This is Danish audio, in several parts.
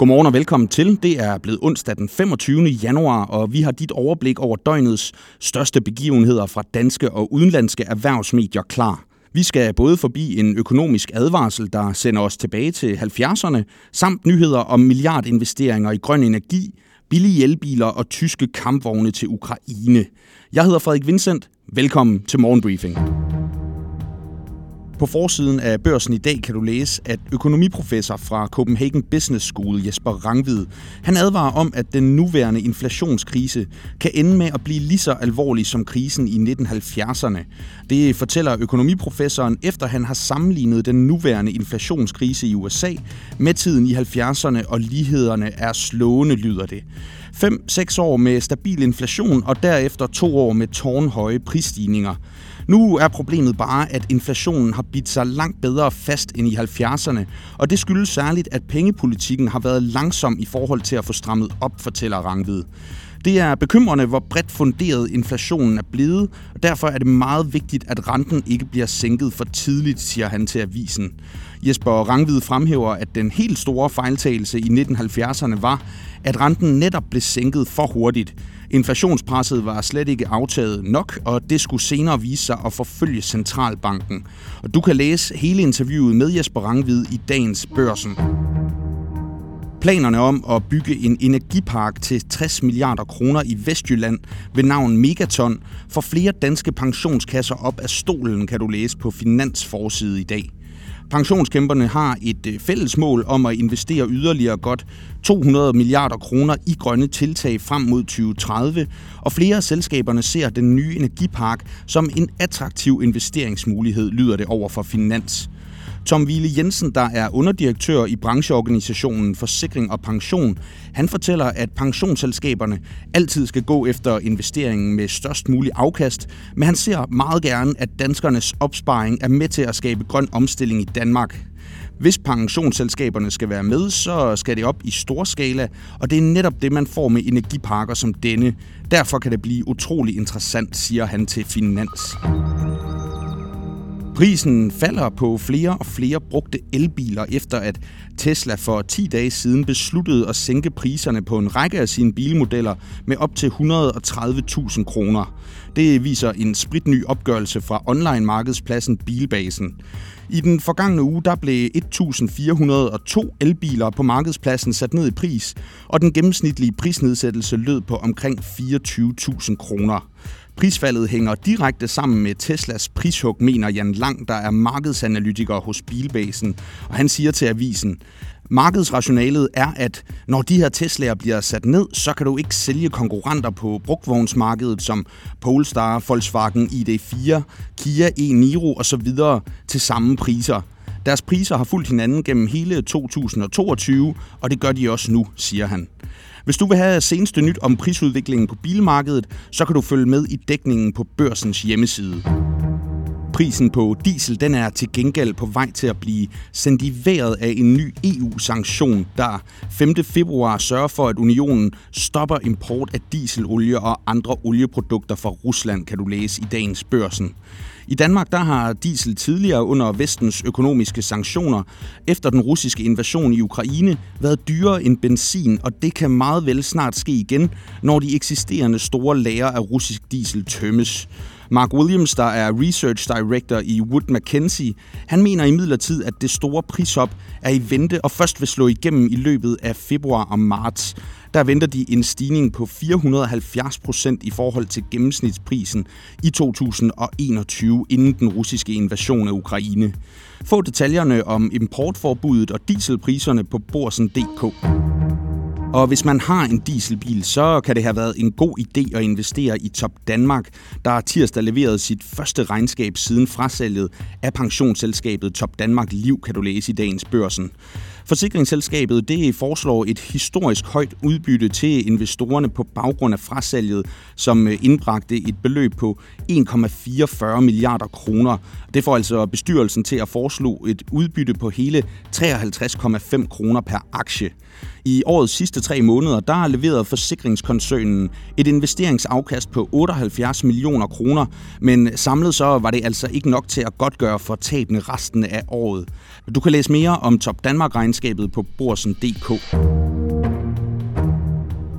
Godmorgen og velkommen til. Det er blevet onsdag den 25. januar, og vi har dit overblik over døgnets største begivenheder fra danske og udenlandske erhvervsmedier klar. Vi skal både forbi en økonomisk advarsel, der sender os tilbage til 70'erne, samt nyheder om milliardinvesteringer i grøn energi, billige elbiler og tyske kampvogne til Ukraine. Jeg hedder Frederik Vincent. Velkommen til Morgenbriefing. På forsiden af børsen i dag kan du læse, at økonomiprofessor fra Copenhagen Business School, Jesper Rangvid, han advarer om, at den nuværende inflationskrise kan ende med at blive lige så alvorlig som krisen i 1970'erne. Det fortæller økonomiprofessoren, efter han har sammenlignet den nuværende inflationskrise i USA med tiden i 70'erne, og lighederne er slående, lyder det. 5-6 år med stabil inflation, og derefter to år med tårnhøje prisstigninger. Nu er problemet bare, at inflationen har bidt sig langt bedre fast end i 70'erne, og det skyldes særligt, at pengepolitikken har været langsom i forhold til at få strammet op, fortæller Rangvid. Det er bekymrende, hvor bredt funderet inflationen er blevet, og derfor er det meget vigtigt, at renten ikke bliver sænket for tidligt, siger han til avisen. Jesper Rangvid fremhæver, at den helt store fejltagelse i 1970'erne var, at renten netop blev sænket for hurtigt. Inflationspresset var slet ikke aftaget nok, og det skulle senere vise sig at forfølge centralbanken. Og du kan læse hele interviewet med Jesper Rangvid i dagens børsen. Planerne om at bygge en energipark til 60 milliarder kroner i Vestjylland ved navn Megaton får flere danske pensionskasser op af stolen, kan du læse på Finansforside i dag. Pensionskæmperne har et øh, fælles mål om at investere yderligere godt 200 milliarder kroner i grønne tiltag frem mod 2030, og flere af selskaberne ser den nye energipark som en attraktiv investeringsmulighed, lyder det over for Finans. Tom Wille Jensen, der er underdirektør i brancheorganisationen Forsikring og Pension, han fortæller, at pensionsselskaberne altid skal gå efter investeringen med størst mulig afkast, men han ser meget gerne, at danskernes opsparing er med til at skabe grøn omstilling i Danmark. Hvis pensionsselskaberne skal være med, så skal det op i stor skala, og det er netop det, man får med energiparker som denne. Derfor kan det blive utrolig interessant, siger han til Finans. Prisen falder på flere og flere brugte elbiler, efter at Tesla for 10 dage siden besluttede at sænke priserne på en række af sine bilmodeller med op til 130.000 kroner. Det viser en spritny opgørelse fra online-markedspladsen Bilbasen. I den forgangne uge der blev 1.402 elbiler på markedspladsen sat ned i pris, og den gennemsnitlige prisnedsættelse lød på omkring 24.000 kroner. Prisfaldet hænger direkte sammen med Teslas prishug, mener Jan Lang, der er markedsanalytiker hos Bilbasen. Og han siger til avisen, Markedsrationalet er, at når de her Tesla'er bliver sat ned, så kan du ikke sælge konkurrenter på brugtvognsmarkedet som Polestar, Volkswagen ID4, Kia e-Niro osv. til samme priser. Deres priser har fulgt hinanden gennem hele 2022, og det gør de også nu, siger han. Hvis du vil have seneste nyt om prisudviklingen på bilmarkedet, så kan du følge med i dækningen på børsens hjemmeside. Prisen på diesel den er til gengæld på vej til at blive sendt i vejret af en ny EU-sanktion, der 5. februar sørger for, at unionen stopper import af dieselolie og andre olieprodukter fra Rusland, kan du læse i dagens børsen. I Danmark der har diesel tidligere under vestens økonomiske sanktioner efter den russiske invasion i Ukraine været dyrere end benzin, og det kan meget vel snart ske igen, når de eksisterende store lager af russisk diesel tømmes. Mark Williams, der er Research Director i Wood Mackenzie, han mener imidlertid, at det store prishop er i vente og først vil slå igennem i løbet af februar og marts. Der venter de en stigning på 470 procent i forhold til gennemsnitsprisen i 2021 inden den russiske invasion af Ukraine. Få detaljerne om importforbuddet og dieselpriserne på borsen.dk. Og hvis man har en dieselbil, så kan det have været en god idé at investere i Top Danmark, der tirsdag leverede sit første regnskab siden frasalget af pensionsselskabet Top Danmark Liv, kan du læse i dagens børsen. Forsikringsselskabet det foreslår et historisk højt udbytte til investorerne på baggrund af frasalget, som øh, indbragte et beløb på 1,44 milliarder kroner. Det får altså bestyrelsen til at foreslå et udbytte på hele 53,5 kroner per aktie. I årets sidste tre måneder, der har leveret forsikringskoncernen et investeringsafkast på 78 millioner kroner, men samlet så var det altså ikke nok til at godtgøre for tabene resten af året. Du kan læse mere om Top Danmark selskabet på borsen.dk.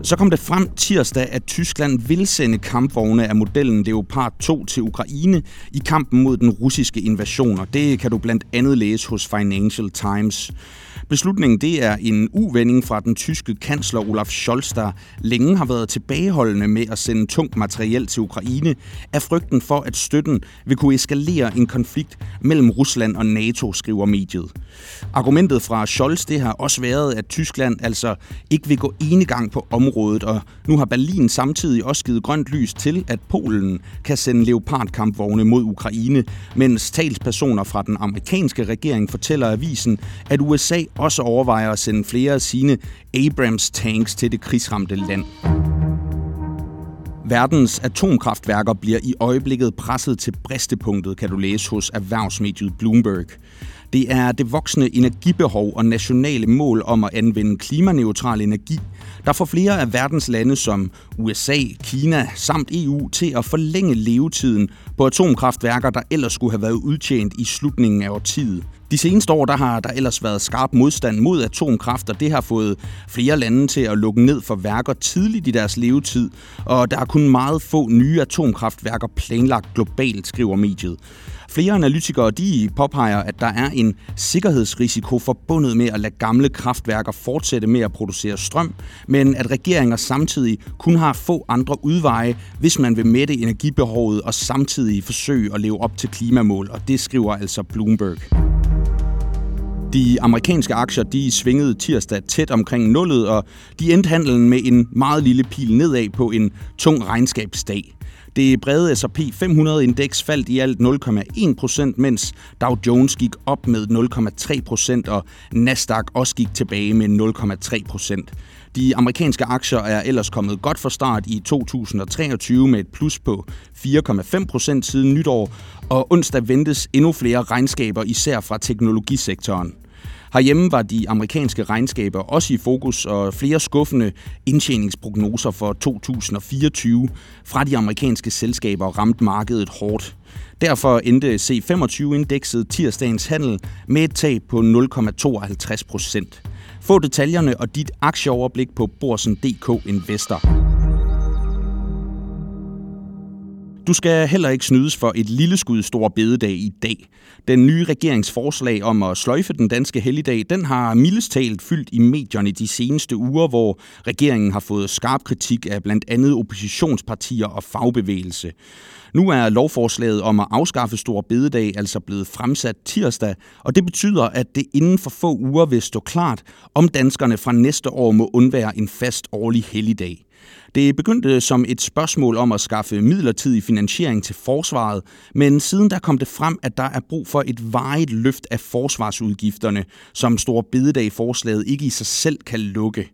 Så kom det frem tirsdag, at Tyskland vil sende kampvogne af modellen Leopard 2 til Ukraine i kampen mod den russiske invasion, og det kan du blandt andet læse hos Financial Times. Beslutningen det er en uvending fra den tyske kansler Olaf Scholz, der længe har været tilbageholdende med at sende tungt materiel til Ukraine, af frygten for, at støtten vil kunne eskalere en konflikt mellem Rusland og NATO, skriver mediet. Argumentet fra Scholz det har også været, at Tyskland altså ikke vil gå enegang på området, og nu har Berlin samtidig også givet grønt lys til, at Polen kan sende leopardkampvogne mod Ukraine, mens talspersoner fra den amerikanske regering fortæller avisen, at USA også overvejer at sende flere af sine Abrams-tanks til det krigsramte land. Verdens atomkraftværker bliver i øjeblikket presset til bristepunktet, kan du læse hos erhvervsmediet Bloomberg. Det er det voksende energibehov og nationale mål om at anvende klimaneutral energi, der får flere af verdens lande som USA, Kina samt EU til at forlænge levetiden på atomkraftværker, der ellers skulle have været udtjent i slutningen af årtiet. De seneste år der har der ellers været skarp modstand mod atomkraft, og det har fået flere lande til at lukke ned for værker tidligt i deres levetid, og der er kun meget få nye atomkraftværker planlagt globalt, skriver mediet. Flere analytikere de påpeger, at der er en sikkerhedsrisiko forbundet med at lade gamle kraftværker fortsætte med at producere strøm, men at regeringer samtidig kun har få andre udveje, hvis man vil mætte energibehovet og samtidig forsøge at leve op til klimamål, og det skriver altså Bloomberg. De amerikanske aktier de svingede tirsdag tæt omkring nullet, og de endte handelen med en meget lille pil nedad på en tung regnskabsdag. Det brede S&P 500-indeks faldt i alt 0,1 procent, mens Dow Jones gik op med 0,3 procent, og Nasdaq også gik tilbage med 0,3 procent. De amerikanske aktier er ellers kommet godt fra start i 2023 med et plus på 4,5 procent siden nytår, og onsdag ventes endnu flere regnskaber, især fra teknologisektoren. Herhjemme var de amerikanske regnskaber også i fokus, og flere skuffende indtjeningsprognoser for 2024 fra de amerikanske selskaber ramte markedet hårdt. Derfor endte C25-indekset tirsdagens handel med et tab på 0,52 procent. Få detaljerne og dit aktieoverblik på Borsen.dk Investor. Du skal heller ikke snydes for et lille skud stor bededag i dag. Den nye regeringsforslag om at sløjfe den danske helligdag, den har mildest talt fyldt i medierne de seneste uger, hvor regeringen har fået skarp kritik af blandt andet oppositionspartier og fagbevægelse. Nu er lovforslaget om at afskaffe stor bededag altså blevet fremsat tirsdag, og det betyder, at det inden for få uger vil stå klart, om danskerne fra næste år må undvære en fast årlig helligdag. Det begyndte som et spørgsmål om at skaffe midlertidig finansiering til forsvaret, men siden der kom det frem, at der er brug for et varigt løft af forsvarsudgifterne, som Stor Bededag forslaget ikke i sig selv kan lukke.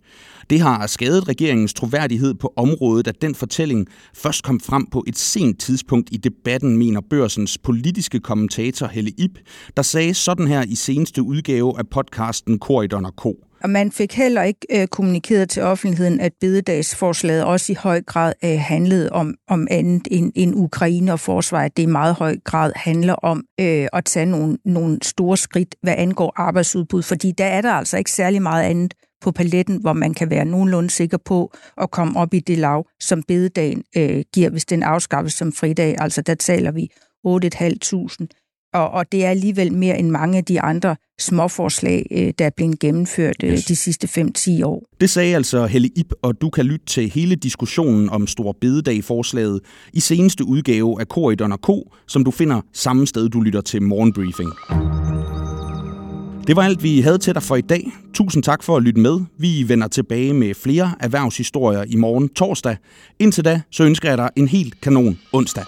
Det har skadet regeringens troværdighed på området, at den fortælling først kom frem på et sent tidspunkt i debatten, mener børsens politiske kommentator Helle Ip, der sagde sådan her i seneste udgave af podcasten Korridon og Ko. Og man fik heller ikke øh, kommunikeret til offentligheden, at bededagsforslaget også i høj grad øh, handlede om, om andet end, end Ukraine og forsvaret. Det i meget høj grad handler om øh, at tage nogle, nogle store skridt, hvad angår arbejdsudbud, fordi der er der altså ikke særlig meget andet på paletten, hvor man kan være nogenlunde sikker på at komme op i det lav, som bededagen øh, giver, hvis den afskaffes som fridag. Altså der taler vi 8.500 og, og det er alligevel mere end mange af de andre småforslag, øh, der er blevet gennemført øh, yes. de sidste 5-10 år. Det sagde altså Helle Ip, og du kan lytte til hele diskussionen om Stor Bededag-forslaget i seneste udgave af Korridon og Ko, som du finder samme sted, du lytter til Morgenbriefing. Det var alt, vi havde til dig for i dag. Tusind tak for at lytte med. Vi vender tilbage med flere erhvervshistorier i morgen torsdag. Indtil da, så ønsker jeg dig en helt kanon onsdag.